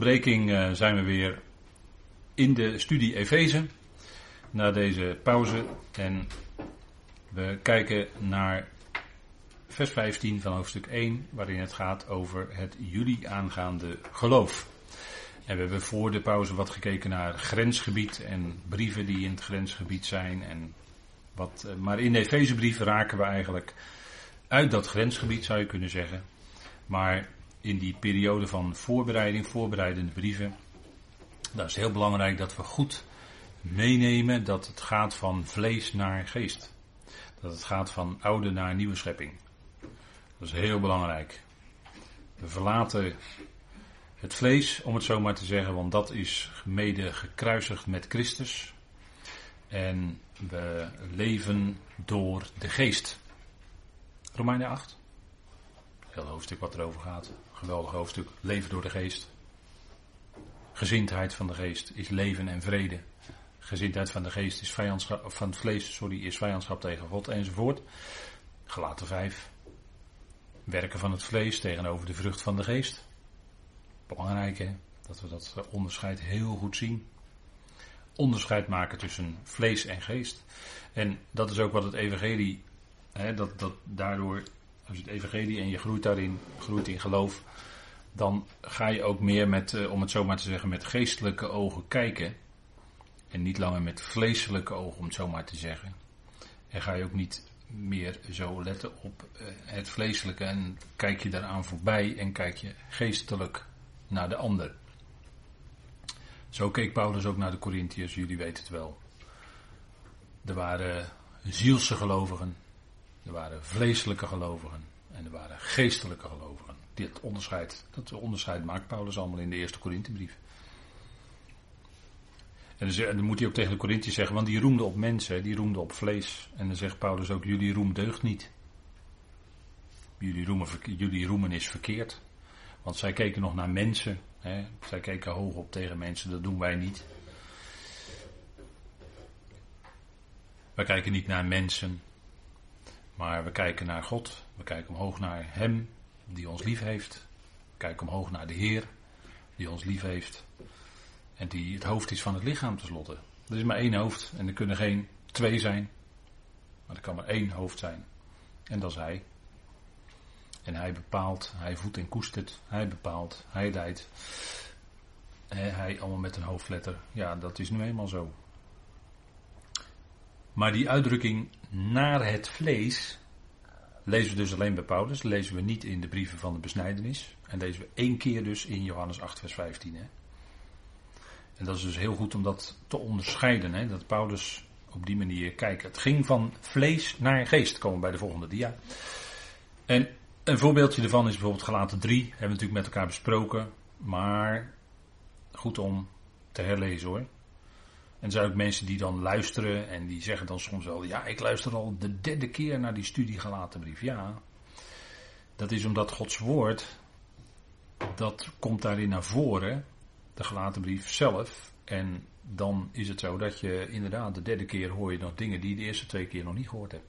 Breking eh, zijn we weer in de studie Efeze. Na deze pauze. En we kijken naar vers 15 van hoofdstuk 1. Waarin het gaat over het jullie aangaande geloof. En we hebben voor de pauze wat gekeken naar grensgebied. En brieven die in het grensgebied zijn. En wat, eh, maar in de Efezebrief raken we eigenlijk uit dat grensgebied zou je kunnen zeggen. Maar in die periode van voorbereiding, voorbereidende brieven. Dat is heel belangrijk dat we goed meenemen dat het gaat van vlees naar geest. Dat het gaat van oude naar nieuwe schepping. Dat is heel belangrijk. We verlaten het vlees, om het zo maar te zeggen, want dat is mede gekruisigd met Christus. En we leven door de geest. Romeinen 8. Heel hoofdstuk wat erover gaat. Geweldig hoofdstuk. Leven door de geest. Gezindheid van de geest is leven en vrede. Gezindheid van de geest is vijandschap, van het vlees, sorry, is vijandschap tegen God enzovoort. Gelaten 5. Werken van het vlees tegenover de vrucht van de geest. Belangrijk hè, dat we dat onderscheid heel goed zien. Onderscheid maken tussen vlees en geest. En dat is ook wat het evangelie, hè, dat, dat daardoor als je het evangelie en je groeit daarin, groeit in geloof, dan ga je ook meer met, eh, om het zo maar te zeggen, met geestelijke ogen kijken. En niet langer met vleeselijke ogen, om het zo maar te zeggen. En ga je ook niet meer zo letten op eh, het vleeselijke en kijk je daaraan voorbij en kijk je geestelijk naar de ander. Zo keek Paulus ook naar de Corinthiërs, jullie weten het wel. Er waren zielse gelovigen, er waren vleeselijke gelovigen en er waren geestelijke gelovigen. Dit onderscheid, dat onderscheid maakt Paulus allemaal in de eerste Korinthebrief. En dan, moet hij ook tegen de Corinthiërs zeggen, want die roemde op mensen, die roemde op vlees. En dan zegt Paulus ook, jullie roem deugt niet. Jullie roemen, jullie roemen is verkeerd. Want zij keken nog naar mensen. Hè? Zij keken hoog op tegen mensen, dat doen wij niet. Wij kijken niet naar mensen, maar we kijken naar God. We kijken omhoog naar Hem die ons lief heeft. We kijken omhoog naar de Heer die ons lief heeft. En die het hoofd is van het lichaam tenslotte. Er is maar één hoofd en er kunnen geen twee zijn. Maar er kan maar één hoofd zijn. En dat is Hij. En Hij bepaalt, Hij voedt en koestert. Hij bepaalt, Hij leidt. Hij allemaal met een hoofdletter. Ja, dat is nu eenmaal zo. Maar die uitdrukking naar het vlees lezen we dus alleen bij Paulus. Lezen we niet in de brieven van de besnijdenis. En lezen we één keer dus in Johannes 8, vers 15. Hè. En dat is dus heel goed om dat te onderscheiden. Hè, dat Paulus op die manier kijkt. Het ging van vlees naar geest. Komen we bij de volgende dia. En een voorbeeldje ervan is bijvoorbeeld gelaten 3. Hebben we natuurlijk met elkaar besproken. Maar goed om te herlezen hoor. En er zijn ook mensen die dan luisteren en die zeggen dan soms wel: Ja, ik luister al de derde keer naar die studie gelaten brief. Ja, dat is omdat Gods woord, dat komt daarin naar voren, de gelaten brief zelf. En dan is het zo dat je inderdaad de derde keer hoor je nog dingen die je de eerste twee keer nog niet gehoord hebt.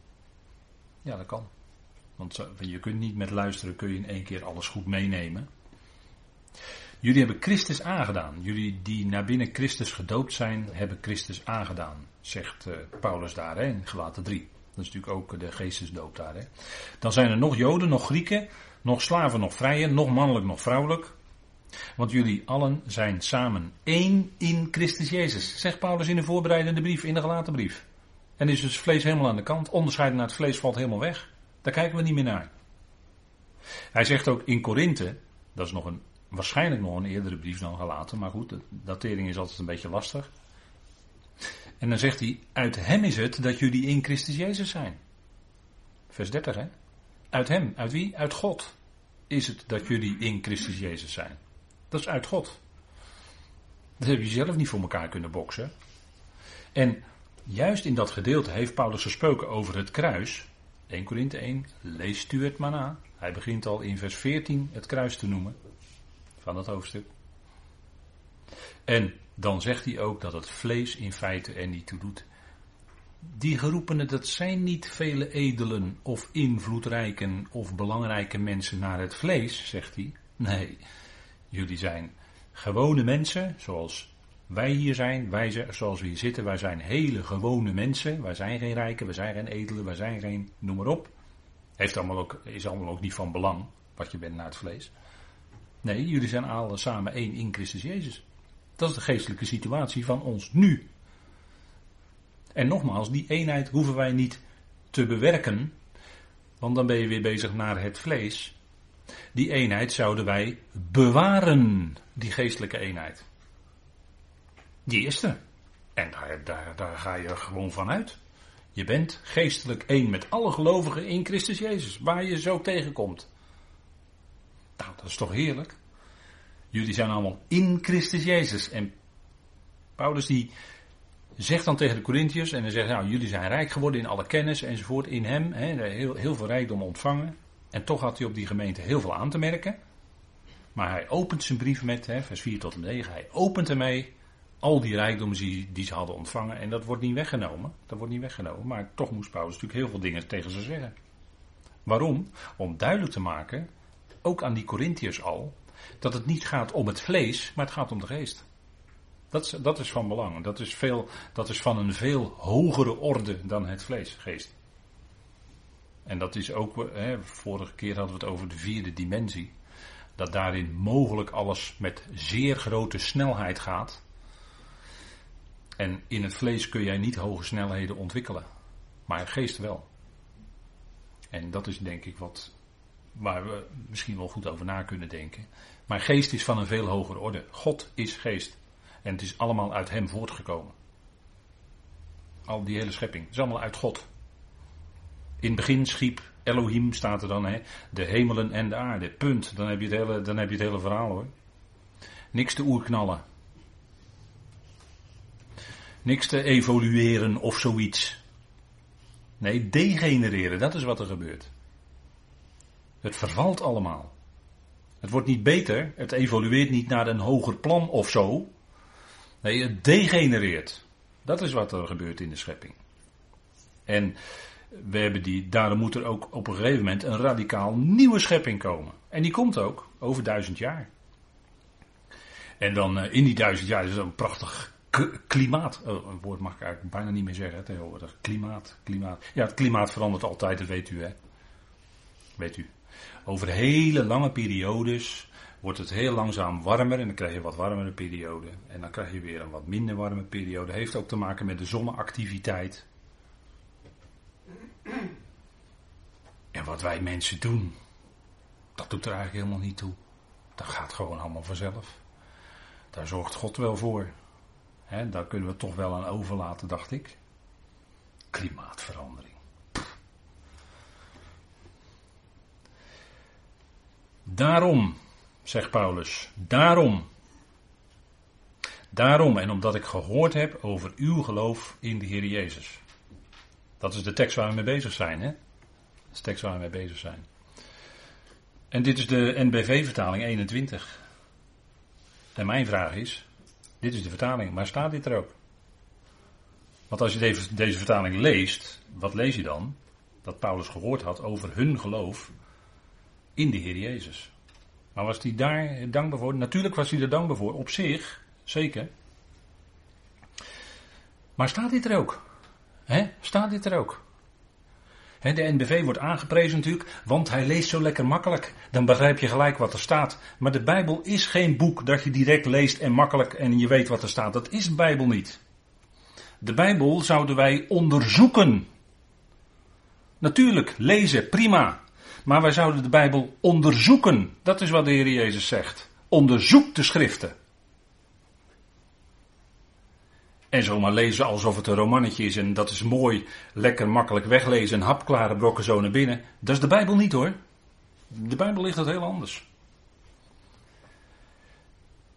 Ja, dat kan. Want je kunt niet met luisteren, kun je in één keer alles goed meenemen. Jullie hebben Christus aangedaan. Jullie die naar binnen Christus gedoopt zijn, hebben Christus aangedaan. Zegt uh, Paulus daar hè, in Gelaten 3. Dat is natuurlijk ook de geestesdoop daar. Hè. Dan zijn er nog Joden, nog Grieken, nog slaven, nog vrijen, nog mannelijk, nog vrouwelijk. Want jullie allen zijn samen één in Christus Jezus. Zegt Paulus in de voorbereidende brief, in de gelaten brief. En is dus vlees helemaal aan de kant. Onderscheid naar het vlees valt helemaal weg. Daar kijken we niet meer naar. Hij zegt ook in Korinthe, dat is nog een waarschijnlijk nog een eerdere brief dan gelaten, maar goed, de datering is altijd een beetje lastig. En dan zegt hij, uit hem is het dat jullie in Christus Jezus zijn. Vers 30 hè. Uit hem, uit wie? Uit God is het dat jullie in Christus Jezus zijn. Dat is uit God. Dat heb je zelf niet voor elkaar kunnen boksen. En juist in dat gedeelte heeft Paulus gesproken over het kruis. 1 Korinthe 1, leest u het maar na. Hij begint al in vers 14 het kruis te noemen van dat hoofdstuk. En dan zegt hij ook dat het vlees in feite er niet toe doet. Die geroepenen, dat zijn niet vele edelen of invloedrijken of belangrijke mensen naar het vlees, zegt hij. Nee, jullie zijn gewone mensen, zoals wij hier zijn, wij zoals we hier zitten, wij zijn hele gewone mensen. Wij zijn geen rijken, wij zijn geen edelen, wij zijn geen, noem maar op. Heeft allemaal ook, is allemaal ook niet van belang, wat je bent naar het vlees. Nee, jullie zijn alle samen één in Christus Jezus. Dat is de geestelijke situatie van ons nu. En nogmaals, die eenheid hoeven wij niet te bewerken, want dan ben je weer bezig naar het vlees. Die eenheid zouden wij bewaren, die geestelijke eenheid. Die er. En daar, daar, daar ga je gewoon vanuit. Je bent geestelijk één met alle gelovigen in Christus Jezus, waar je zo tegenkomt. Nou, dat is toch heerlijk? Jullie zijn allemaal in Christus Jezus. En Paulus die zegt dan tegen de Corinthiërs, en hij zegt, nou, jullie zijn rijk geworden in alle kennis enzovoort, in hem, heel, heel veel rijkdom ontvangen. En toch had hij op die gemeente heel veel aan te merken. Maar hij opent zijn brief met, vers 4 tot en 9, hij opent ermee al die rijkdommen die, die ze hadden ontvangen. En dat wordt niet weggenomen. Dat wordt niet weggenomen. Maar toch moest Paulus natuurlijk heel veel dingen tegen ze zeggen. Waarom? Om duidelijk te maken, ook aan die Corinthiërs al, dat het niet gaat om het vlees, maar het gaat om de geest. Dat is, dat is van belang. Dat is, veel, dat is van een veel hogere orde dan het vlees, geest. En dat is ook, hè, vorige keer hadden we het over de vierde dimensie. Dat daarin mogelijk alles met zeer grote snelheid gaat. En in het vlees kun jij niet hoge snelheden ontwikkelen. Maar geest wel. En dat is denk ik wat waar we misschien wel goed over na kunnen denken. Maar geest is van een veel hogere orde. God is geest. En het is allemaal uit hem voortgekomen. Al die hele schepping. Het is allemaal uit God. In het begin schiep Elohim, staat er dan, hè, de hemelen en de aarde. Punt. Dan heb je het hele, dan heb je het hele verhaal hoor. Niks te oerknallen. Niks te evolueren of zoiets. Nee, degenereren, dat is wat er gebeurt. Het vervalt allemaal. Het wordt niet beter, het evolueert niet naar een hoger plan of zo. Nee, het degenereert. Dat is wat er gebeurt in de schepping. En we hebben die, daarom moet er ook op een gegeven moment een radicaal nieuwe schepping komen. En die komt ook over duizend jaar. En dan uh, in die duizend jaar is er een prachtig klimaat. Oh, een woord mag ik eigenlijk bijna niet meer zeggen. Klimaat, klimaat. Ja, het klimaat verandert altijd, dat weet u hè. Weet u. Over hele lange periodes wordt het heel langzaam warmer en dan krijg je wat warmere periode. En dan krijg je weer een wat minder warme periode. Heeft ook te maken met de zonneactiviteit. En wat wij mensen doen, dat doet er eigenlijk helemaal niet toe. Dat gaat gewoon allemaal vanzelf. Daar zorgt God wel voor. Daar kunnen we toch wel aan overlaten, dacht ik. Klimaatverandering. Daarom, zegt Paulus, daarom. Daarom en omdat ik gehoord heb over uw geloof in de Heer Jezus. Dat is de tekst waar we mee bezig zijn, hè? Dat is de tekst waar we mee bezig zijn. En dit is de NBV-vertaling 21. En mijn vraag is, dit is de vertaling, maar staat dit er ook? Want als je deze, deze vertaling leest, wat lees je dan? Dat Paulus gehoord had over hun geloof in de Heer Jezus. Maar was hij daar dankbaar voor? Natuurlijk was hij er dankbaar voor, op zich, zeker. Maar staat dit er ook? He? Staat dit er ook? De NBV wordt aangeprezen natuurlijk, want hij leest zo lekker makkelijk. Dan begrijp je gelijk wat er staat. Maar de Bijbel is geen boek dat je direct leest en makkelijk en je weet wat er staat. Dat is de Bijbel niet. De Bijbel zouden wij onderzoeken. Natuurlijk, lezen, prima. Maar wij zouden de Bijbel onderzoeken. Dat is wat de Heer Jezus zegt. Onderzoek de schriften. En zomaar lezen alsof het een romannetje is en dat is mooi, lekker makkelijk weglezen en hapklare brokken zo naar binnen. Dat is de Bijbel niet hoor. De Bijbel ligt dat heel anders.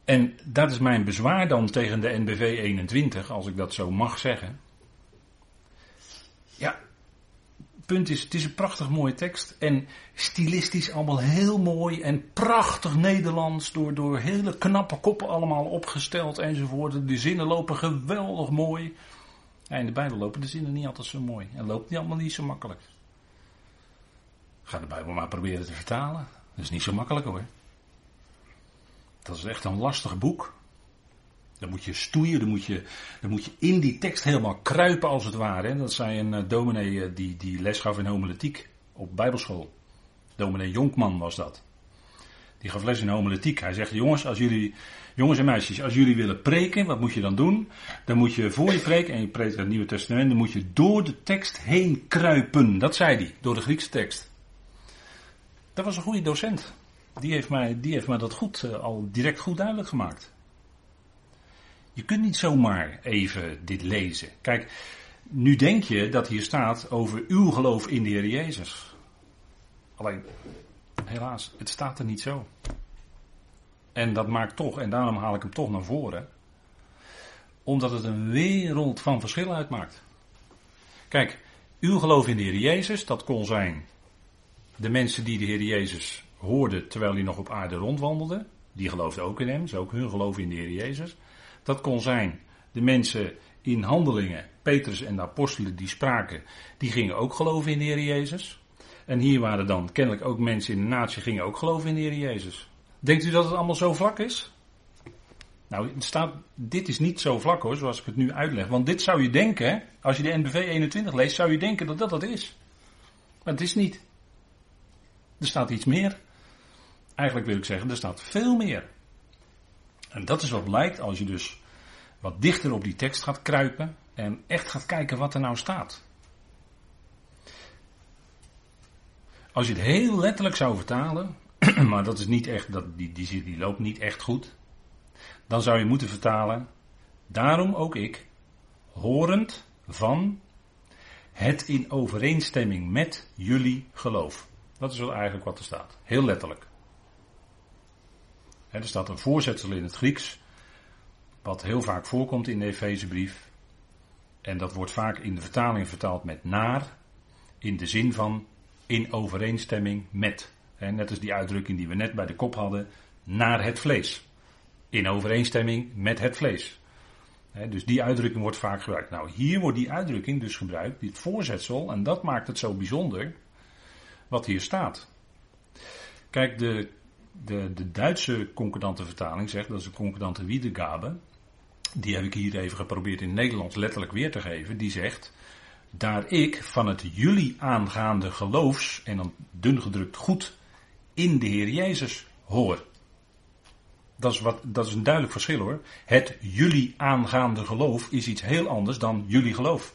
En dat is mijn bezwaar dan tegen de NBV 21, als ik dat zo mag zeggen. Ja, punt is, het is een prachtig mooie tekst. En stilistisch allemaal heel mooi en prachtig Nederlands. Door, door hele knappe koppen allemaal opgesteld enzovoort. De zinnen lopen geweldig mooi. En in de Bijbel lopen de zinnen niet altijd zo mooi. En loopt niet allemaal niet zo makkelijk. Ga de Bijbel maar proberen te vertalen. Dat is niet zo makkelijk hoor. Dat is echt een lastig boek. Dan moet je stoeien, dan moet je, dan moet je in die tekst helemaal kruipen als het ware. Dat zei een uh, dominee uh, die, die les gaf in homiletiek op bijbelschool. Dominee Jonkman was dat. Die gaf les in homiletiek. Hij zegt, jongens, als jullie, jongens en meisjes, als jullie willen preken, wat moet je dan doen? Dan moet je voor je preken, en je preekt het Nieuwe Testament, dan moet je door de tekst heen kruipen. Dat zei hij, door de Griekse tekst. Dat was een goede docent. Die heeft mij, die heeft mij dat goed, uh, al direct goed duidelijk gemaakt. Je kunt niet zomaar even dit lezen. Kijk, nu denk je dat hier staat over uw geloof in de Heer Jezus. Alleen, helaas, het staat er niet zo. En dat maakt toch, en daarom haal ik hem toch naar voren, omdat het een wereld van verschil uitmaakt. Kijk, uw geloof in de Heer Jezus, dat kon zijn de mensen die de Heer Jezus hoorden terwijl hij nog op aarde rondwandelde. Die geloofden ook in hem, is ook hun geloof in de Heer Jezus. Dat kon zijn de mensen in handelingen, Petrus en de apostelen die spraken, die gingen ook geloven in de Heer Jezus. En hier waren dan kennelijk ook mensen in de natie gingen ook geloven in de Heer Jezus. Denkt u dat het allemaal zo vlak is? Nou, staat, dit is niet zo vlak hoor, zoals ik het nu uitleg. Want dit zou je denken, als je de NBV 21 leest, zou je denken dat dat dat is. Maar het is niet. Er staat iets meer. Eigenlijk wil ik zeggen, er staat veel meer. En dat is wat blijkt als je dus wat dichter op die tekst gaat kruipen en echt gaat kijken wat er nou staat. Als je het heel letterlijk zou vertalen, maar dat is niet echt, dat, die, die, die loopt niet echt goed, dan zou je moeten vertalen, daarom ook ik, horend van het in overeenstemming met jullie geloof. Dat is wel eigenlijk wat er staat. Heel letterlijk. Er staat een voorzetsel in het Grieks, wat heel vaak voorkomt in de Efezebrief. En dat wordt vaak in de vertaling vertaald met naar, in de zin van in overeenstemming met. net als die uitdrukking die we net bij de kop hadden, naar het vlees. In overeenstemming met het vlees. dus die uitdrukking wordt vaak gebruikt. Nou, hier wordt die uitdrukking dus gebruikt, dit voorzetsel, en dat maakt het zo bijzonder wat hier staat. Kijk, de, de, de Duitse concordante vertaling zegt, dat is de concordante Wiedergabe, die heb ik hier even geprobeerd in Nederlands letterlijk weer te geven, die zegt, daar ik van het jullie aangaande geloofs, en dan dun gedrukt goed, in de Heer Jezus hoor. Dat is, wat, dat is een duidelijk verschil hoor. Het jullie aangaande geloof is iets heel anders dan jullie geloof.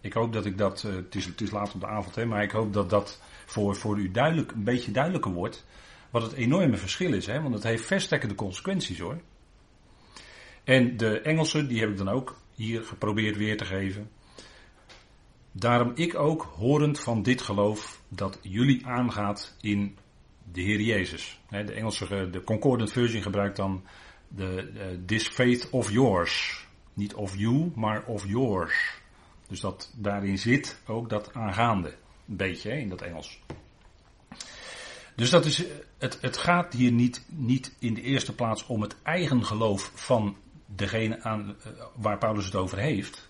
Ik hoop dat ik dat, uh, het, is, het is laat op de avond, hè, maar ik hoop dat dat voor, voor u duidelijk, een beetje duidelijker wordt. Wat het enorme verschil is, hè, want het heeft verstrekkende consequenties hoor. En de Engelse, die heb ik dan ook hier geprobeerd weer te geven. Daarom ik ook, horend van dit geloof, dat jullie aangaat in de Heer Jezus. De Engelse, de Concordant Version gebruikt dan de uh, this faith of yours. Niet of you, maar of yours. Dus dat daarin zit ook dat aangaande. Een beetje in dat Engels. Dus dat is, het, het gaat hier niet, niet in de eerste plaats om het eigen geloof van degene aan, eh, waar Paulus het over heeft.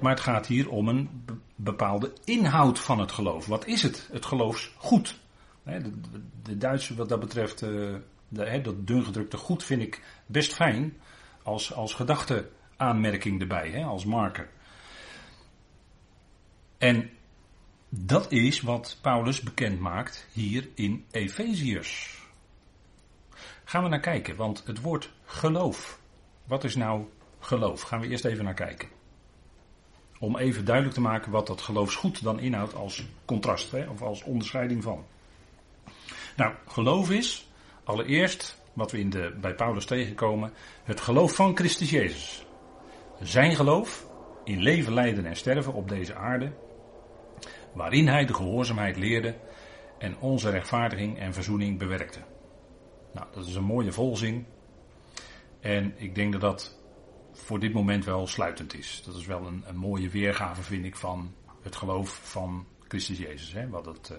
Maar het gaat hier om een bepaalde inhoud van het geloof. Wat is het? Het geloofsgoed. De, de, Duitse wat dat betreft, eh, de, dat dungedrukte goed vind ik best fijn als, als gedachte aanmerking erbij, als marker. En dat is wat Paulus bekend maakt hier in Efeziërs. Gaan we naar kijken, want het woord geloof. Wat is nou geloof? Gaan we eerst even naar kijken. Om even duidelijk te maken wat dat geloofsgoed dan inhoudt als contrast, hè, of als onderscheiding van. Nou, geloof is allereerst, wat we in de, bij Paulus tegenkomen, het geloof van Christus Jezus. Zijn geloof in leven, lijden en sterven op deze aarde waarin hij de gehoorzaamheid leerde en onze rechtvaardiging en verzoening bewerkte. Nou, dat is een mooie volzin. En ik denk dat dat voor dit moment wel sluitend is. Dat is wel een, een mooie weergave, vind ik, van het geloof van Christus Jezus. Hè? Wat, het, uh,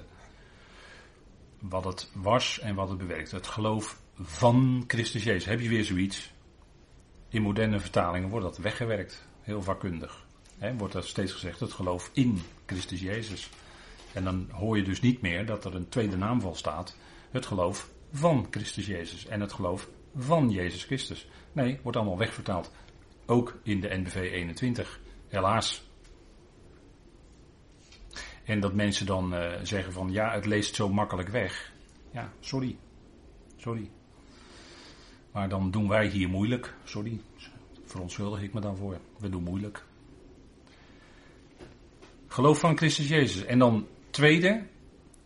wat het was en wat het bewerkt. Het geloof van Christus Jezus. Heb je weer zoiets? In moderne vertalingen wordt dat weggewerkt. Heel vakkundig wordt er steeds gezegd, het geloof in Christus Jezus. En dan hoor je dus niet meer dat er een tweede naamval staat, het geloof van Christus Jezus en het geloof van Jezus Christus. Nee, wordt allemaal wegvertaald. Ook in de NBV 21. Helaas. En dat mensen dan uh, zeggen van ja, het leest zo makkelijk weg. Ja, sorry. Sorry. Maar dan doen wij hier moeilijk. Sorry. Verontschuldig ik me dan voor. We doen moeilijk. Geloof van Christus Jezus. En dan tweede,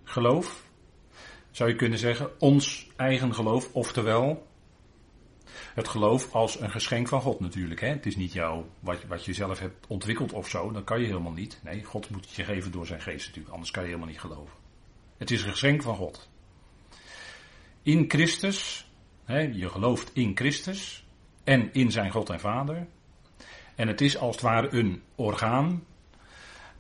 geloof. Zou je kunnen zeggen, ons eigen geloof. Oftewel, het geloof als een geschenk van God natuurlijk. Hè? Het is niet jou, wat, wat je zelf hebt ontwikkeld of zo. Dat kan je helemaal niet. Nee, God moet het je geven door zijn geest natuurlijk. Anders kan je helemaal niet geloven. Het is een geschenk van God. In Christus, hè, je gelooft in Christus en in zijn God en Vader. En het is als het ware een orgaan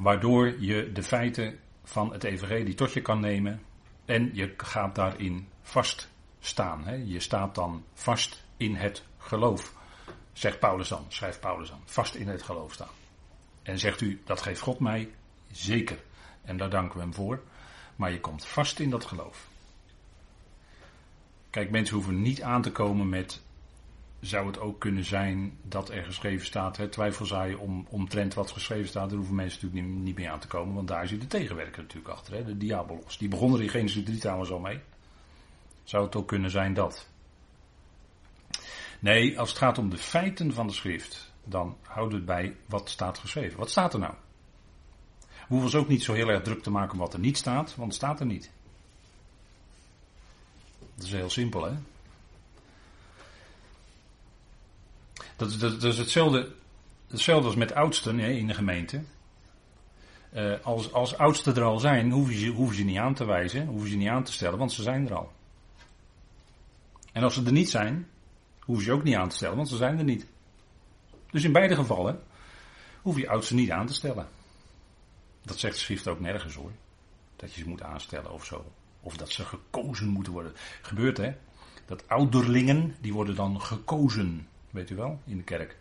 waardoor je de feiten van het evangelie tot je kan nemen en je gaat daarin vaststaan. Hè. Je staat dan vast in het geloof. Zegt Paulus dan, schrijft Paulus dan. Vast in het geloof staan. En zegt u, dat geeft God mij zeker. En daar danken we hem voor. Maar je komt vast in dat geloof. Kijk, mensen hoeven niet aan te komen met. Zou het ook kunnen zijn dat er geschreven staat, hè, twijfelzaaien om, omtrent wat geschreven staat, daar hoeven mensen natuurlijk niet, niet meer aan te komen, want daar zit de tegenwerker natuurlijk achter, hè, de diabolos. Die begon er in Genesis 3 trouwens al mee. Zou het ook kunnen zijn dat? Nee, als het gaat om de feiten van de schrift, dan houden we het bij wat staat geschreven. Wat staat er nou? We hoeven ons ook niet zo heel erg druk te maken om wat er niet staat, want het staat er niet. Dat is heel simpel, hè? Dat is, hetzelfde, hetzelfde als met oudsten hè, in de gemeente. Uh, als, als oudsten er al zijn, hoeven ze, hoeven ze niet aan te wijzen, hoeven ze niet aan te stellen, want ze zijn er al. En als ze er niet zijn, hoef je ook niet aan te stellen, want ze zijn er niet. Dus in beide gevallen hoef je oudsten niet aan te stellen. Dat zegt de schrift ook nergens hoor. Dat je ze moet aanstellen of zo. Of dat ze gekozen moeten worden. Gebeurt hè. Dat ouderlingen, die worden dan gekozen. Weet u wel, in de kerk.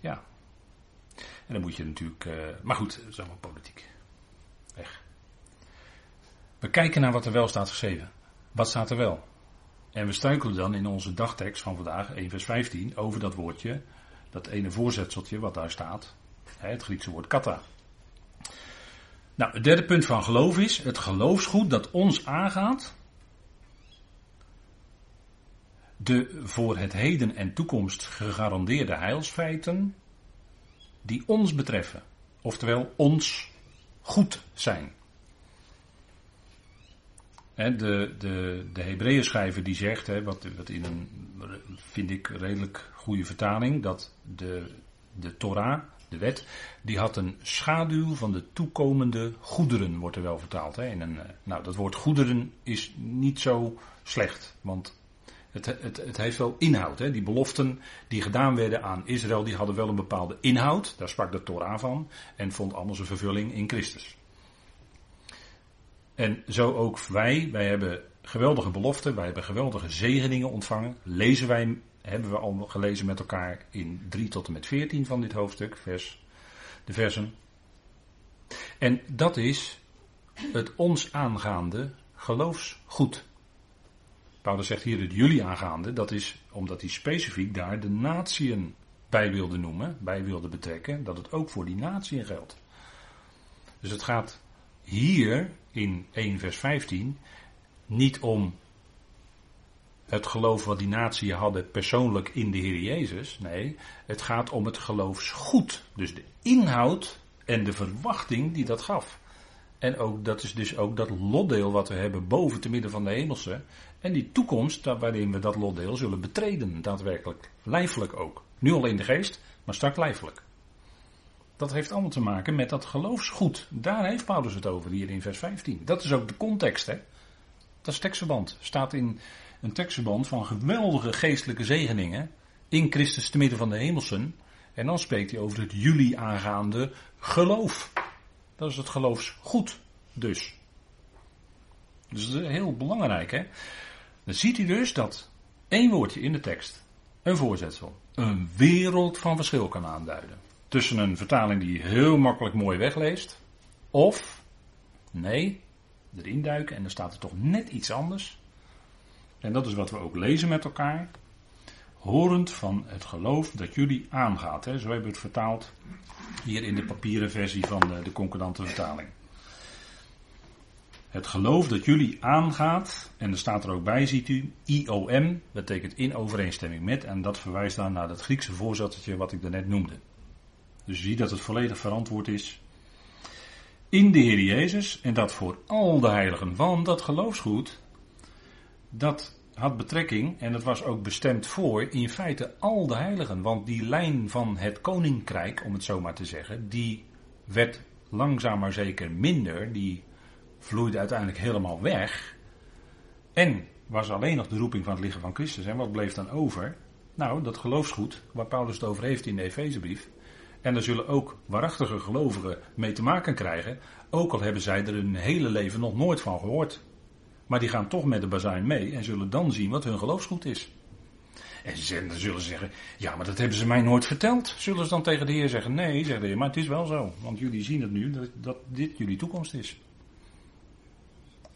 Ja. En dan moet je natuurlijk. Uh, maar goed, dat is allemaal politiek. Weg. We kijken naar wat er wel staat geschreven. Wat staat er wel? En we struikelen dan in onze dagtekst van vandaag, 1 vers 15, over dat woordje, dat ene voorzetseltje wat daar staat. Het Griekse woord kata. Nou, het derde punt van geloof is het geloofsgoed dat ons aangaat. De voor het heden en toekomst gegarandeerde heilsfeiten die ons betreffen. Oftewel ons goed zijn de, de, de Hebreeën schrijver die zegt, wat, wat in een, vind ik, redelijk goede vertaling, dat de, de Torah, de wet, die had een schaduw van de toekomende goederen, wordt er wel vertaald. Een, eh, nou, dat woord goederen is niet zo slecht, want het, het, het heeft wel inhoud. Hè. Die beloften die gedaan werden aan Israël, die hadden wel een bepaalde inhoud, daar sprak de Torah van, en vond allemaal zijn vervulling in Christus. En zo ook wij. Wij hebben geweldige beloften. Wij hebben geweldige zegeningen ontvangen. Lezen wij, hebben we al gelezen met elkaar in 3 tot en met 14 van dit hoofdstuk, vers, de versen. En dat is het ons aangaande geloofsgoed. Paulus zegt hier het jullie aangaande. Dat is omdat hij specifiek daar de natieën bij wilde noemen, bij wilde betrekken. Dat het ook voor die natieën geldt. Dus het gaat hier in 1 vers 15 niet om het geloof wat die natie hadden persoonlijk in de Heer Jezus. Nee, het gaat om het geloofsgoed. Dus de inhoud en de verwachting die dat gaf. En ook, dat is dus ook dat lotdeel wat we hebben boven te midden van de hemelse. En die toekomst waarin we dat lotdeel zullen betreden, daadwerkelijk. Lijfelijk ook. Nu al in de geest, maar straks lijfelijk. Dat heeft allemaal te maken met dat geloofsgoed. Daar heeft Paulus het over hier in vers 15. Dat is ook de context, hè? Dat is tekstverband. Staat in een tekstverband van geweldige geestelijke zegeningen. In Christus te midden van de hemelsen. En dan spreekt hij over het jullie aangaande geloof. Dat is het geloofsgoed dus. Dus dat is heel belangrijk, hè? Dan ziet hij dus dat één woordje in de tekst, een voorzetsel, een wereld van verschil kan aanduiden tussen een vertaling die heel makkelijk mooi wegleest. Of, nee, erin duiken en dan staat er toch net iets anders. En dat is wat we ook lezen met elkaar. Horend van het geloof dat jullie aangaat. Hè? Zo hebben we het vertaald hier in de papieren versie van de, de concordante vertaling. Het geloof dat jullie aangaat, en er staat er ook bij, ziet u, IOM, betekent in overeenstemming met, en dat verwijst dan naar dat Griekse voorzettertje wat ik daarnet noemde. Dus je ziet dat het volledig verantwoord is in de Heer Jezus, en dat voor al de heiligen, want dat geloofsgoed, dat had betrekking, en het was ook bestemd voor, in feite al de heiligen, want die lijn van het koninkrijk, om het zo maar te zeggen, die werd langzaam maar zeker minder, die vloeide uiteindelijk helemaal weg. En was alleen nog de roeping van het lichaam van Christus. En wat bleef dan over? Nou, dat geloofsgoed waar Paulus het over heeft in de Efezebrief. En daar zullen ook waarachtige gelovigen mee te maken krijgen. Ook al hebben zij er hun hele leven nog nooit van gehoord. Maar die gaan toch met de bazuin mee en zullen dan zien wat hun geloofsgoed is. En ze zullen zeggen, ja, maar dat hebben ze mij nooit verteld. Zullen ze dan tegen de Heer zeggen, nee, zegt de Heer, maar het is wel zo. Want jullie zien het nu, dat, dat dit jullie toekomst is.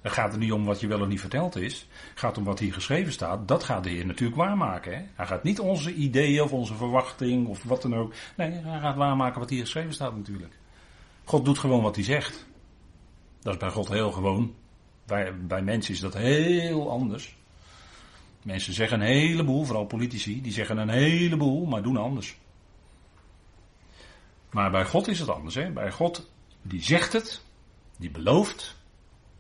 Het gaat er niet om wat je wel of niet verteld is. Het gaat om wat hier geschreven staat. Dat gaat de Heer natuurlijk waarmaken. Hè? Hij gaat niet onze ideeën of onze verwachting of wat dan ook. Nee, hij gaat waarmaken wat hier geschreven staat natuurlijk. God doet gewoon wat hij zegt. Dat is bij God heel gewoon. Bij, bij mensen is dat heel anders. Mensen zeggen een heleboel, vooral politici, die zeggen een heleboel, maar doen anders. Maar bij God is het anders. Hè? Bij God, die zegt het, die belooft,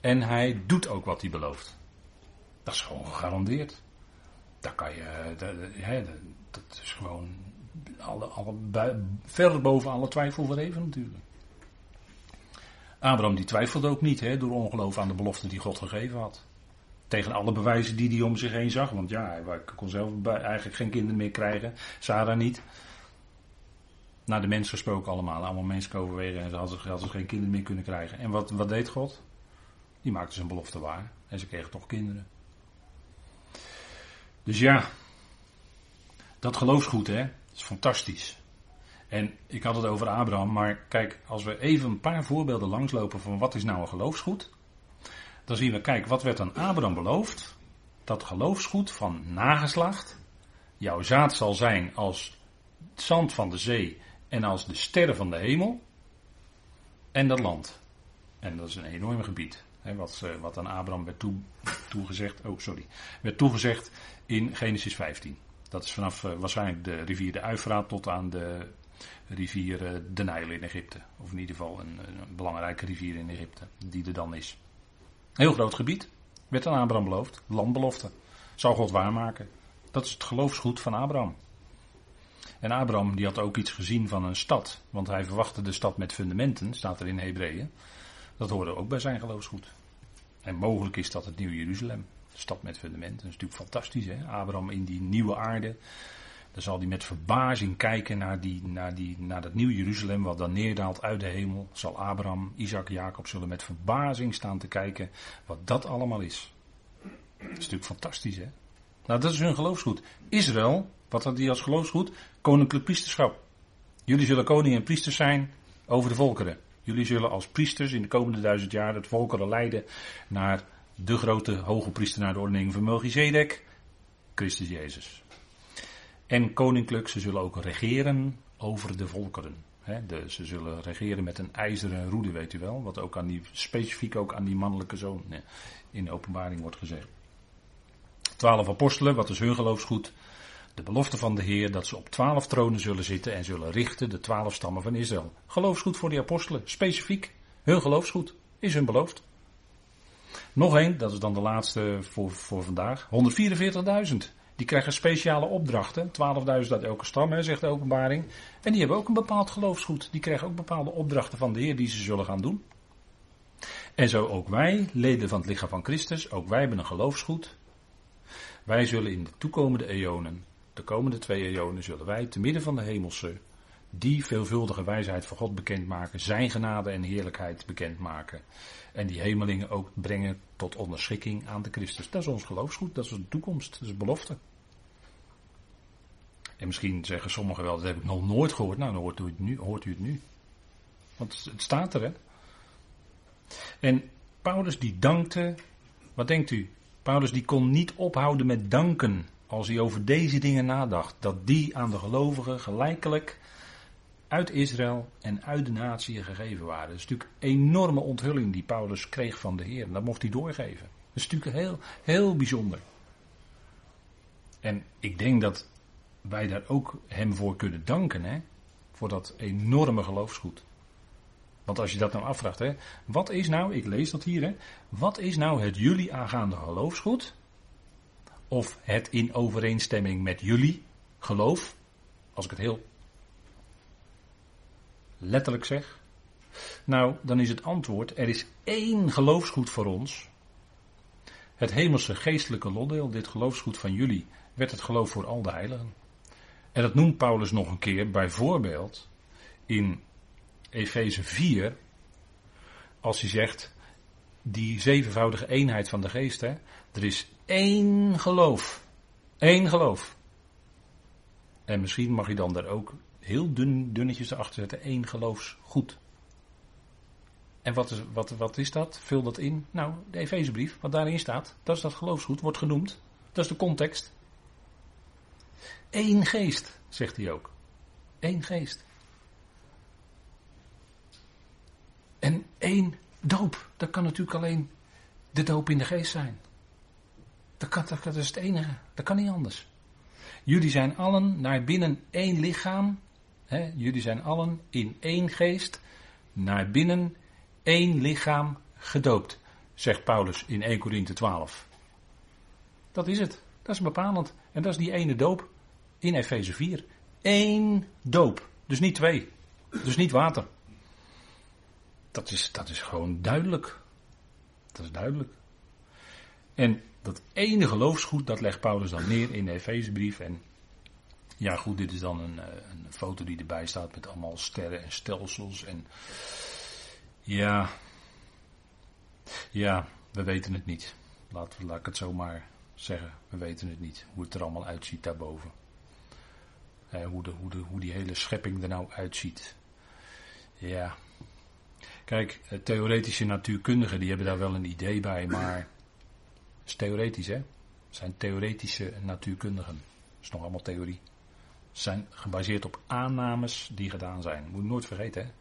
en hij doet ook wat hij belooft. Dat is gewoon gegarandeerd. Daar kan je, dat, dat is gewoon alle, alle, ver boven alle twijfel verheven natuurlijk. Abraham die twijfelde ook niet hè, door ongeloof aan de belofte die God gegeven had. Tegen alle bewijzen die hij om zich heen zag. Want ja, hij kon zelf eigenlijk geen kinderen meer krijgen. Sarah niet. Naar de mens gesproken allemaal. Allemaal mensen overwegen en ze hadden, hadden geen kinderen meer kunnen krijgen. En wat, wat deed God? Die maakte zijn belofte waar. En ze kregen toch kinderen. Dus ja, dat geloofsgoed hè, is fantastisch. En ik had het over Abraham, maar kijk, als we even een paar voorbeelden langslopen van wat is nou een geloofsgoed, dan zien we, kijk, wat werd aan Abraham beloofd? Dat geloofsgoed van nageslacht, jouw zaad zal zijn als het zand van de zee en als de sterren van de hemel en dat land. En dat is een enorm gebied. Hè, wat, eh, wat aan Abraham werd toe, toegezegd, oh sorry, werd toegezegd in Genesis 15. Dat is vanaf uh, waarschijnlijk de rivier de Uifraat tot aan de rivier uh, de Nijl in Egypte. Of in ieder geval een, een, belangrijke rivier in Egypte, die er dan is. Heel groot gebied, werd aan Abraham beloofd, landbelofte. Zou God waarmaken. Dat is het geloofsgoed van Abraham. En Abraham die had ook iets gezien van een stad, want hij verwachtte de stad met fundamenten, staat er in Hebreeën. Dat hoorde ook bij zijn geloofsgoed. En mogelijk is dat het Nieuwe Jeruzalem. Stad met fundamenten. Dat is natuurlijk fantastisch. Hè? Abraham in die nieuwe aarde. Dan zal hij met verbazing kijken naar, die, naar, die, naar dat Nieuwe Jeruzalem. Wat dan neerdaalt uit de hemel. Zal Abraham, Isaac, Jacob zullen met verbazing staan te kijken. Wat dat allemaal is. Dat is natuurlijk fantastisch hè. Nou dat is hun geloofsgoed. Israël, wat had die als geloofsgoed? Koninklijk priesterschap. Jullie zullen koning en priesters zijn over de volkeren. Jullie zullen als priesters in de komende duizend jaar het volkeren leiden naar de grote hoge priester naar de ordening van Melchizedek, Christus Jezus. En koninklijk, ze zullen ook regeren over de volkeren. de, ze zullen regeren met een ijzeren roede, weet u wel. Wat ook aan die, specifiek ook aan die mannelijke zoon in de openbaring wordt gezegd. Twaalf apostelen, wat is hun geloofsgoed? de belofte van de Heer dat ze op twaalf tronen zullen zitten en zullen richten de twaalf stammen van Israël. Geloofsgoed voor die apostelen, specifiek. Hun geloofsgoed is hun beloofd. Nog één, dat is dan de laatste voor, voor vandaag. 144.000. Die krijgen speciale opdrachten. 12.000 uit elke stam, hè, zegt de openbaring. En die hebben ook een bepaald geloofsgoed. Die krijgen ook bepaalde opdrachten van de Heer die ze zullen gaan doen. En zo ook wij, leden van het lichaam van Christus, ook wij hebben een geloofsgoed. Wij zullen in de toekomende eonen de komende twee eonen zullen wij te midden van de hemelse die veelvuldige wijsheid van God bekendmaken, zijn genade en heerlijkheid bekendmaken. En die hemelingen ook brengen tot onderschikking aan de Christus. Dat is ons geloofsgoed, dat is de toekomst, dat is belofte. En misschien zeggen sommigen wel, dat heb ik nog nooit gehoord. Nou, dan hoort u het nu. Hoort u het nu. Want het staat er, hè. En Paulus die dankte, wat denkt u? Paulus die kon niet ophouden met danken als hij over deze dingen nadacht. Dat die aan de gelovigen gelijkelijk uit Israël en uit de natie gegeven waren. Dat is natuurlijk een enorme onthulling die Paulus kreeg van de Heer. En dat mocht hij doorgeven. Dat is natuurlijk heel, heel bijzonder. En ik denk dat wij daar ook hem voor kunnen danken, hè? Voor dat enorme geloofsgoed. Want als je dat nou afvraagt, hè, wat is nou, ik lees dat hier, hè, wat is nou het jullie aangaande geloofsgoed? Of het in overeenstemming met jullie geloof, als ik het heel letterlijk zeg? Nou, dan is het antwoord, er is één geloofsgoed voor ons. Het hemelse geestelijke lotdeel, dit geloofsgoed van jullie, werd het geloof voor al de heiligen. En dat noemt Paulus nog een keer, bijvoorbeeld in Efeze 4, als hij zegt, die zevenvoudige eenheid van de geest, hè, er is één geloof. Eén geloof. En misschien mag je dan daar ook heel dun, dunnetjes erachter zetten, één geloofsgoed. En wat is, wat, wat is dat? Vul dat in. Nou, de Efezebrief, wat daarin staat, dat is dat geloofsgoed, wordt genoemd. Dat is de context. Eén geest, zegt hij ook. Eén geest. En één doop. Dat kan natuurlijk alleen de doop in de geest zijn. Dat, kan, dat, is het enige. Dat kan niet anders. Jullie zijn allen naar binnen één lichaam. Jullie zijn allen in één geest naar binnen één lichaam gedoopt. Zegt Paulus in 1 Korinthe 12. Dat is het. Dat is bepalend. En dat is die ene doop in Efeze 4. Eén doop. Dus niet twee. Dus niet water. Dat is, dat is gewoon duidelijk. Dat is duidelijk. En dat ene geloofsgoed, dat legt Paulus dan neer in de Efezebrief. En ja, goed, dit is dan een, eh, een foto die erbij staat met allemaal sterren en stelsels. En ja, ja, we weten het niet. Laat, laat ik het zo maar zeggen. We weten het niet. Hoe het er allemaal uitziet daarboven. Hoe, de, hoe, de, hoe die hele schepping er nou uitziet. Ja, Kijk, eh, theoretische natuurkundigen die hebben daar wel een idee bij, maar is theoretisch hè. Het zijn theoretische natuurkundigen. Dat is nog allemaal theorie. Zijn gebaseerd op aannames die gedaan zijn. Moet je nooit vergeten.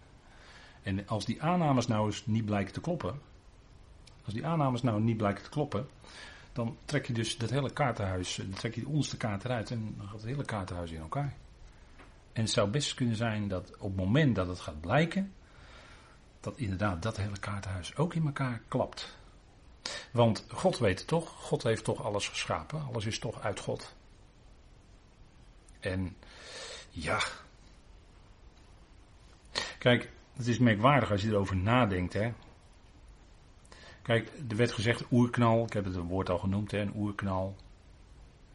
En als die aannames nou eens niet blijken te kloppen, als die aannames nou niet blijken te kloppen, dan trek je dus dat hele kaartenhuis, dan trek je de onderste kaart eruit en dan gaat het hele kaartenhuis in elkaar. En het zou best kunnen zijn dat op het moment dat het gaat blijken, dat inderdaad dat hele kaartenhuis ook in elkaar klapt. Want God weet toch, God heeft toch alles geschapen, alles is toch uit God. En ja. Kijk, het is merkwaardig als je erover nadenkt, hè. Kijk, er werd gezegd oerknal, ik heb het woord al genoemd, hè, een oerknal.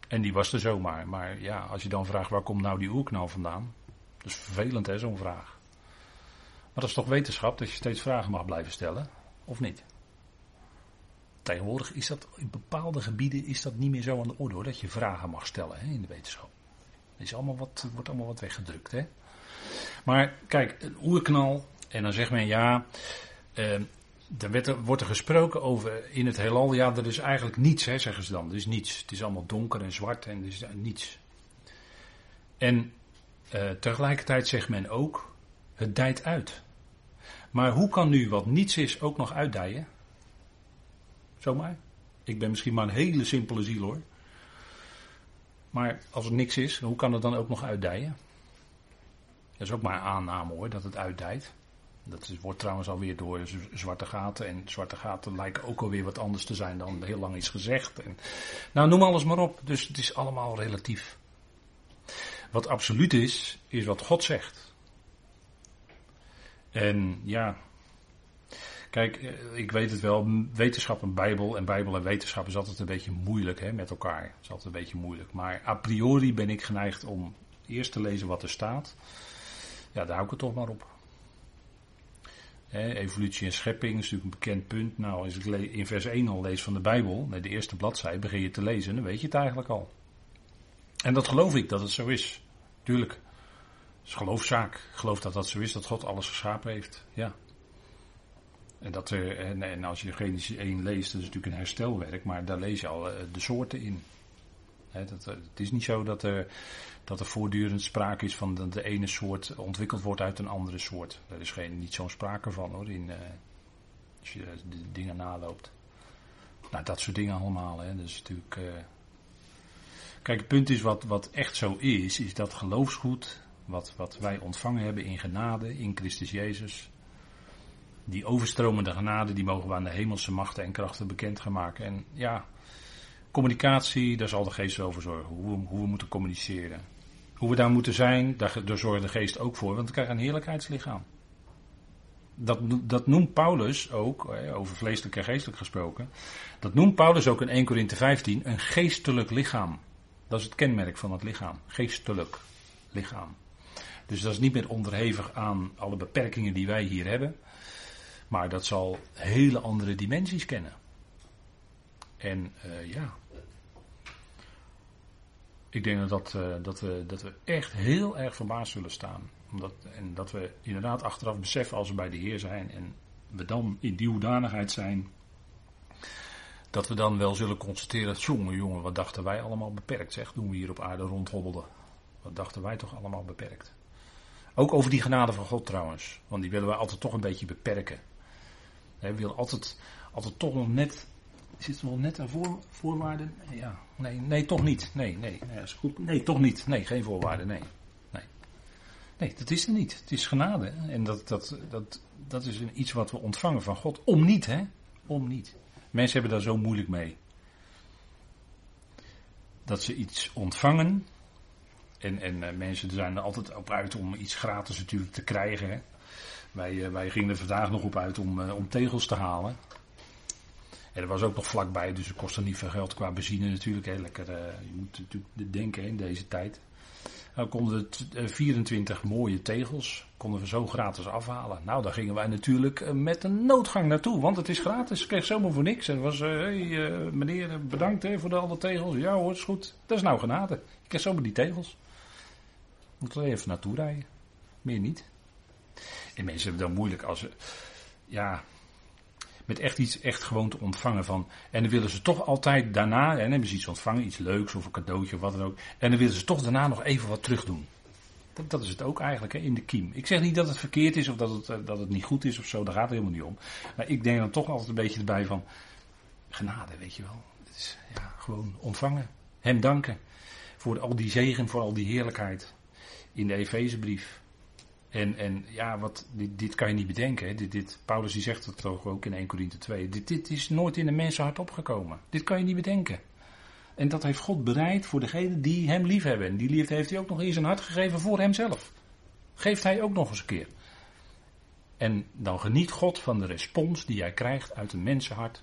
En die was er zomaar. Maar ja, als je dan vraagt waar komt nou die oerknal vandaan? Dat is vervelend hè, zo'n vraag. Maar dat is toch wetenschap dat je steeds vragen mag blijven stellen, of niet? Tegenwoordig is dat in bepaalde gebieden is dat niet meer zo aan de orde hoor, dat je vragen mag stellen hè, in de wetenschap. Is allemaal wat, wordt allemaal wat weggedrukt. Hè? Maar kijk, een oerknal, en dan zegt men ja, eh, er wordt er gesproken over in het heelal, ja, er is eigenlijk niets, hè, zeggen ze dan. Er is niets. Het is allemaal donker en zwart en er is niets. En eh, tegelijkertijd zegt men ook, het dijt uit. Maar hoe kan nu wat niets is ook nog uitdijen? Zomaar. Ik ben misschien maar een hele simpele ziel hoor. Maar als er niks is, hoe kan het dan ook nog uitdijen? Dat is ook maar een aanname hoor, dat het uitdijt. Dat wordt trouwens alweer door zwarte gaten. En zwarte gaten lijken ook alweer wat anders te zijn dan heel lang is gezegd. En, nou, noem alles maar op. Dus het is allemaal relatief. Wat absoluut is, is wat God zegt. En ja, kijk, eh, ik weet het wel, wetenschap en Bijbel en Bijbel en wetenschap is altijd een beetje moeilijk hè, met elkaar. Het is altijd een beetje moeilijk. Maar a priori ben ik geneigd om eerst te lezen wat er staat. Ja, daar hou ik het toch maar op. evolutie en schepping is natuurlijk een bekend punt. Nou, als ik in vers 1 al lees van de Bijbel, de eerste bladzijde, begin je te lezen, dan weet je het eigenlijk al. En dat geloof ik dat het zo is. Tuurlijk is geloofzaak. Ik geloof dat dat zo is, dat God alles geschapen heeft. Ja. En, dat er, en, en als je Genesis 1 leest, dat is natuurlijk een herstelwerk, maar daar lees je al eh, de soorten in. Dat, eh, het is niet zo dat er, dat er voortdurend sprake is van dat de ene soort ontwikkeld wordt uit een andere soort. Daar is geen, niet zo'n sprake van hoor, in, eh, als je de dingen naloopt. Nou, dat soort dingen allemaal. Hè. Is natuurlijk. eh, Kijk, het punt is wat, wat echt zo is, is dat geloofsgoed, wat, wat wij ontvangen hebben in genade, in Christus Jezus, die overstromende genade, die mogen we aan de hemelse machten en krachten bekend gaan maken. En ja, communicatie, daar zal de geest wel voor zorgen, hoe we, we moeten communiceren. Hoe we daar moeten zijn, daar, daar zorgt de geest ook voor, want we krijgen een heerlijkheidslichaam. Dat, dat noemt Paulus ook, hè, over vleeselijk en geestelijk gesproken, dat noemt Paulus ook in 1 Korinthe 15 een geestelijk lichaam. Dat is het kenmerk van het lichaam. Geestelijk lichaam. Dus dat is niet meer onderhevig aan alle beperkingen die wij hier hebben. Maar dat zal hele andere dimensies kennen. En uh, ja. Ik denk dat, uh, dat, we, dat we echt heel erg verbaasd zullen staan. Omdat, en dat we inderdaad achteraf beseffen als we bij de Heer zijn. En we dan in die hoedanigheid zijn dat we dan wel zullen constateren, jongen, jongen, wat dachten wij allemaal beperkt, zeg, toen we hier op aarde rondhobbelden. Wat dachten wij toch allemaal beperkt. Ook over die genade van God trouwens, want die willen we altijd toch een beetje beperken. We willen altijd, altijd toch nog net, zit er nog net aan voor, voorwaarden? Ja, nee, nee, toch niet. Nee, nee, nee, is goed. nee, toch niet. Nee, geen voorwaarden, nee. Nee, nee dat is er niet. Het is genade. En dat, dat, dat, dat is iets wat we ontvangen van God. Om niet, hè? Om niet. Mensen hebben daar zo moeilijk mee. Dat ze iets ontvangen. En, en uh, mensen zijn er altijd op uit om iets gratis natuurlijk te krijgen. Hè. Wij, uh, wij gingen er vandaag nog op uit om, uh, om tegels te halen. En er was ook nog vlakbij, dus het kostte niet veel geld qua benzine natuurlijk. Hè. Lekker, je moet natuurlijk denken in deze tijd. Nou konden we 24 mooie tegels, konden we zo gratis afhalen. Nou, daar gingen wij natuurlijk met een noodgang naartoe, want het is gratis. Ik kreeg zomaar voor niks. En was, hé hey, meneer, bedankt hè, voor de alle tegels. Ja hoor, is goed. Dat is nou genade. Ik kreeg zomaar die tegels. Moet er even naartoe rijden. Meer niet. En mensen hebben dan moeilijk als ze, ja, met echt iets echt gewoon te ontvangen van. En dan willen ze toch altijd daarna, en hebben ze iets ontvangen, iets leuks of een cadeautje of wat dan ook. En dan willen ze toch daarna nog even wat terug doen. Dat, dat is het ook eigenlijk, hè, in de kiem. Ik zeg niet dat het verkeerd is of dat het, dat het niet goed is of zo, daar gaat het helemaal niet om. Maar ik denk dan toch altijd een beetje erbij van, genade, weet je wel. Is ja, gewoon ontvangen. Hem danken voor al die zegen, voor al die heerlijkheid in de Efezebrief. En, en ja, wat, dit, dit kan je niet bedenken. Hè. Dit, Paulus die zegt het toch ook in 1 Corinthië 2. Dit, dit is nooit in een mensenhart opgekomen. Dit kan je niet bedenken. En dat heeft God bereid voor degenen die hem lief hebben. En die liefde heeft hij ook nog in zijn hart gegeven voor hemzelf. Geeft hij ook nog eens een keer. En dan geniet God van de respons die jij krijgt uit een mensenhart.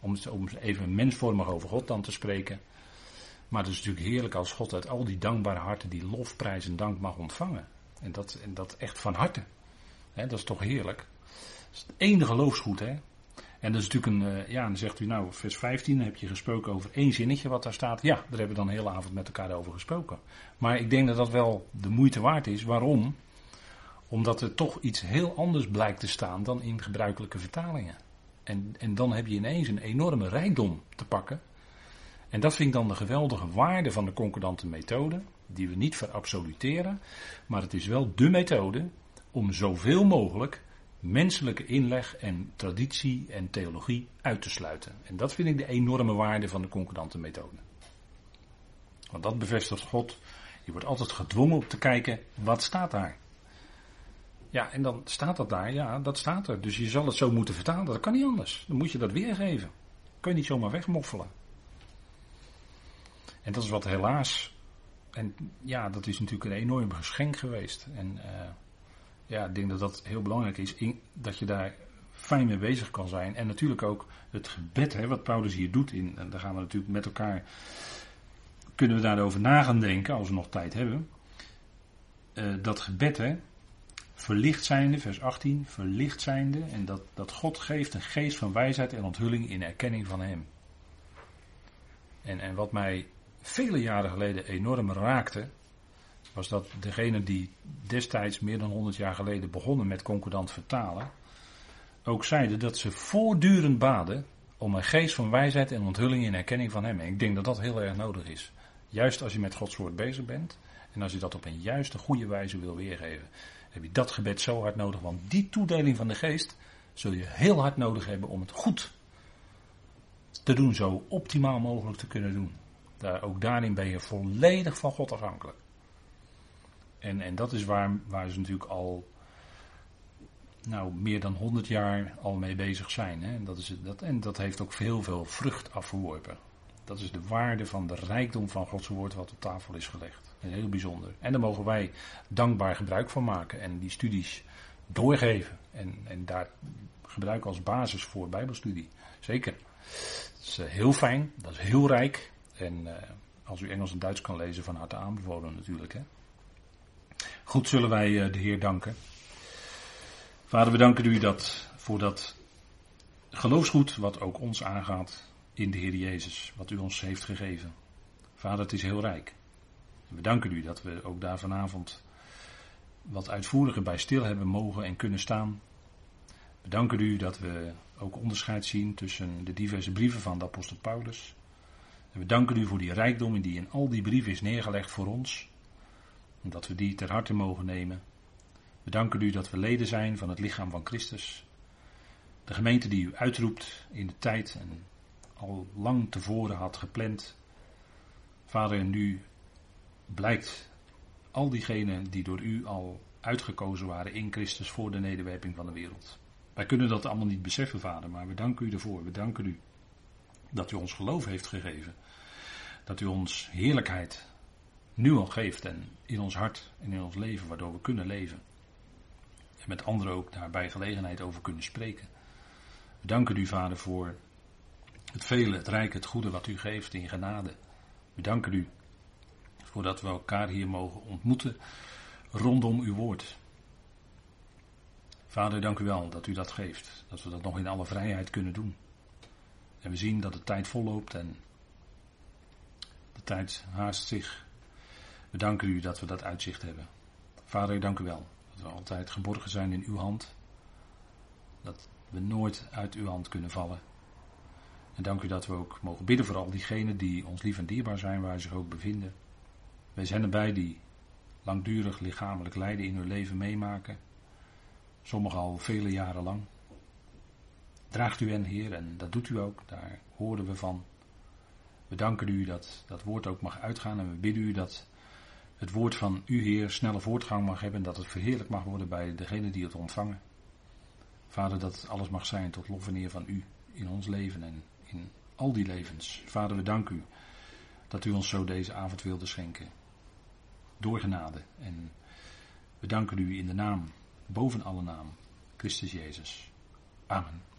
Om, om even mensvormig over God dan te spreken. Maar het is natuurlijk heerlijk als God uit al die dankbare harten die lofprijs en dank mag ontvangen. En dat, en dat echt van harte. Dat is toch heerlijk. Dat is het enige geloofsgoed, hè. En dat is natuurlijk een, uh, ja, dan zegt u nou, vers 15 heb je gesproken over één zinnetje wat daar staat. Ja, daar hebben we dan de hele avond met elkaar over gesproken. Maar ik denk dat dat wel de moeite waard is. Waarom? Omdat er toch iets heel anders blijkt te staan dan in gebruikelijke vertalingen. En, en dan heb je ineens een enorme rijkdom te pakken. En dat vind ik dan de geweldige waarde van de concordante methode die we niet verabsoluteren, maar het is wel de methode om zoveel mogelijk menselijke inleg en traditie en theologie uit te sluiten. En dat vind ik de enorme waarde van de concordante methode. Want dat bevestigt God. Je wordt altijd gedwongen op te kijken, wat staat daar? Ja, en dan staat dat daar, ja, dat staat er. Dus je zal het zo moeten vertalen, dat kan niet anders. Dan moet je dat weergeven. Kun je niet zomaar wegmoffelen. En dat is wat helaas en ja, dat is natuurlijk een enorm geschenk geweest. En uh, ja, ik denk dat dat heel belangrijk is, in, dat je daar fijn mee bezig kan zijn. En natuurlijk ook het gebed, hè, wat Paulus hier doet. In, en daar gaan we natuurlijk met elkaar, kunnen we daarover na gaan denken, als we nog tijd hebben. Uh, dat gebed, hè, verlicht zijnde, vers 18, verlicht zijnde. En dat, dat God geeft een geest van wijsheid en onthulling in erkenning van Hem. En, en wat mij vele jaren geleden enorm raakte, was dat degene die destijds meer dan 100 jaar geleden begonnen met concordant vertalen, ook zeiden dat ze voortdurend baden om een geest van wijsheid en onthulling in erkenning van Hem. En ik denk dat dat heel erg nodig is. Juist als je met Gods woord bezig bent en als je dat op een juiste, goede wijze wil weergeven, heb je dat gebed zo hard nodig. Want die toedeling van de geest zul je heel hard nodig hebben om het goed te doen, zo optimaal mogelijk te kunnen doen. Daar, ook daarin ben je volledig van God afhankelijk. En, en dat is waar, waar ze natuurlijk al nou, meer dan 100 jaar al mee bezig zijn. Hè. En, dat is, dat, en dat heeft ook heel veel vrucht afgeworpen. Dat is de waarde van de rijkdom van Gods woord wat op tafel is gelegd. heel bijzonder. En daar mogen wij dankbaar gebruik van maken en die studies doorgeven. En, en daar gebruiken als basis voor Bijbelstudie. Zeker. Dat is eh, heel fijn, dat is heel rijk. En uh, als u Engels en Duits kan lezen, van harte aanbevolen natuurlijk. Hè. Goed zullen wij uh, de Heer danken. Vader, we danken u dat voor dat geloofsgoed wat ook ons aangaat in de Heer Jezus, wat u ons heeft gegeven. Vader, het is heel rijk. We danken u dat we ook daar vanavond wat uitvoeriger bij stil hebben mogen en kunnen staan. We danken u dat we ook onderscheid zien tussen de diverse brieven van de apostel Paulus. En we danken u voor die rijkdom die in al die brieven is neergelegd voor ons. En dat we die ter harte mogen nemen. We danken u dat we leden zijn van het lichaam van Christus. De gemeente die u uitroept in de tijd en al lang tevoren had gepland. Vader, en nu blijkt al diegenen die door u al uitgekozen waren in Christus voor de nederwerping van de wereld. Wij kunnen dat allemaal niet beseffen, Vader, maar we danken u ervoor. We danken u dat u ons geloof heeft gegeven. Dat u ons heerlijkheid nu al geeft en in ons hart en in ons leven, waardoor we kunnen leven. En met anderen ook daarbij gelegenheid over kunnen spreken. We danken u, Vader, voor het vele, het rijke, het goede wat u geeft in genade. We danken u voordat we elkaar hier mogen ontmoeten rondom uw woord. Vader, dank u wel dat u dat geeft. Dat we dat nog in alle vrijheid kunnen doen. En we zien dat de tijd volloopt en de tijd haast zich. We danken u dat we dat uitzicht hebben. Vader, dank u wel dat we altijd geborgen zijn in uw hand. Dat we nooit uit uw hand kunnen vallen. En dank u dat we ook mogen bidden voor al diegenen die ons lief en dierbaar zijn, waar ze zich ook bevinden. Wij zijn erbij die langdurig lichamelijk lijden in hun leven meemaken. Sommigen al vele jaren lang. Draagt u hen, Heer, en dat doet u ook, daar horen we van. We danken u dat dat woord ook mag uitgaan en we bidden u dat het woord van u, Heer, snelle voortgang mag hebben en dat het verheerlijk mag worden bij degene die het ontvangen. Vader, dat alles mag zijn tot lof en eer van u in ons leven en in al die levens. Vader, we danken u dat u ons zo deze avond wilde schenken. Door genade. En we danken u in de naam, boven alle naam, Christus Jezus. Amen.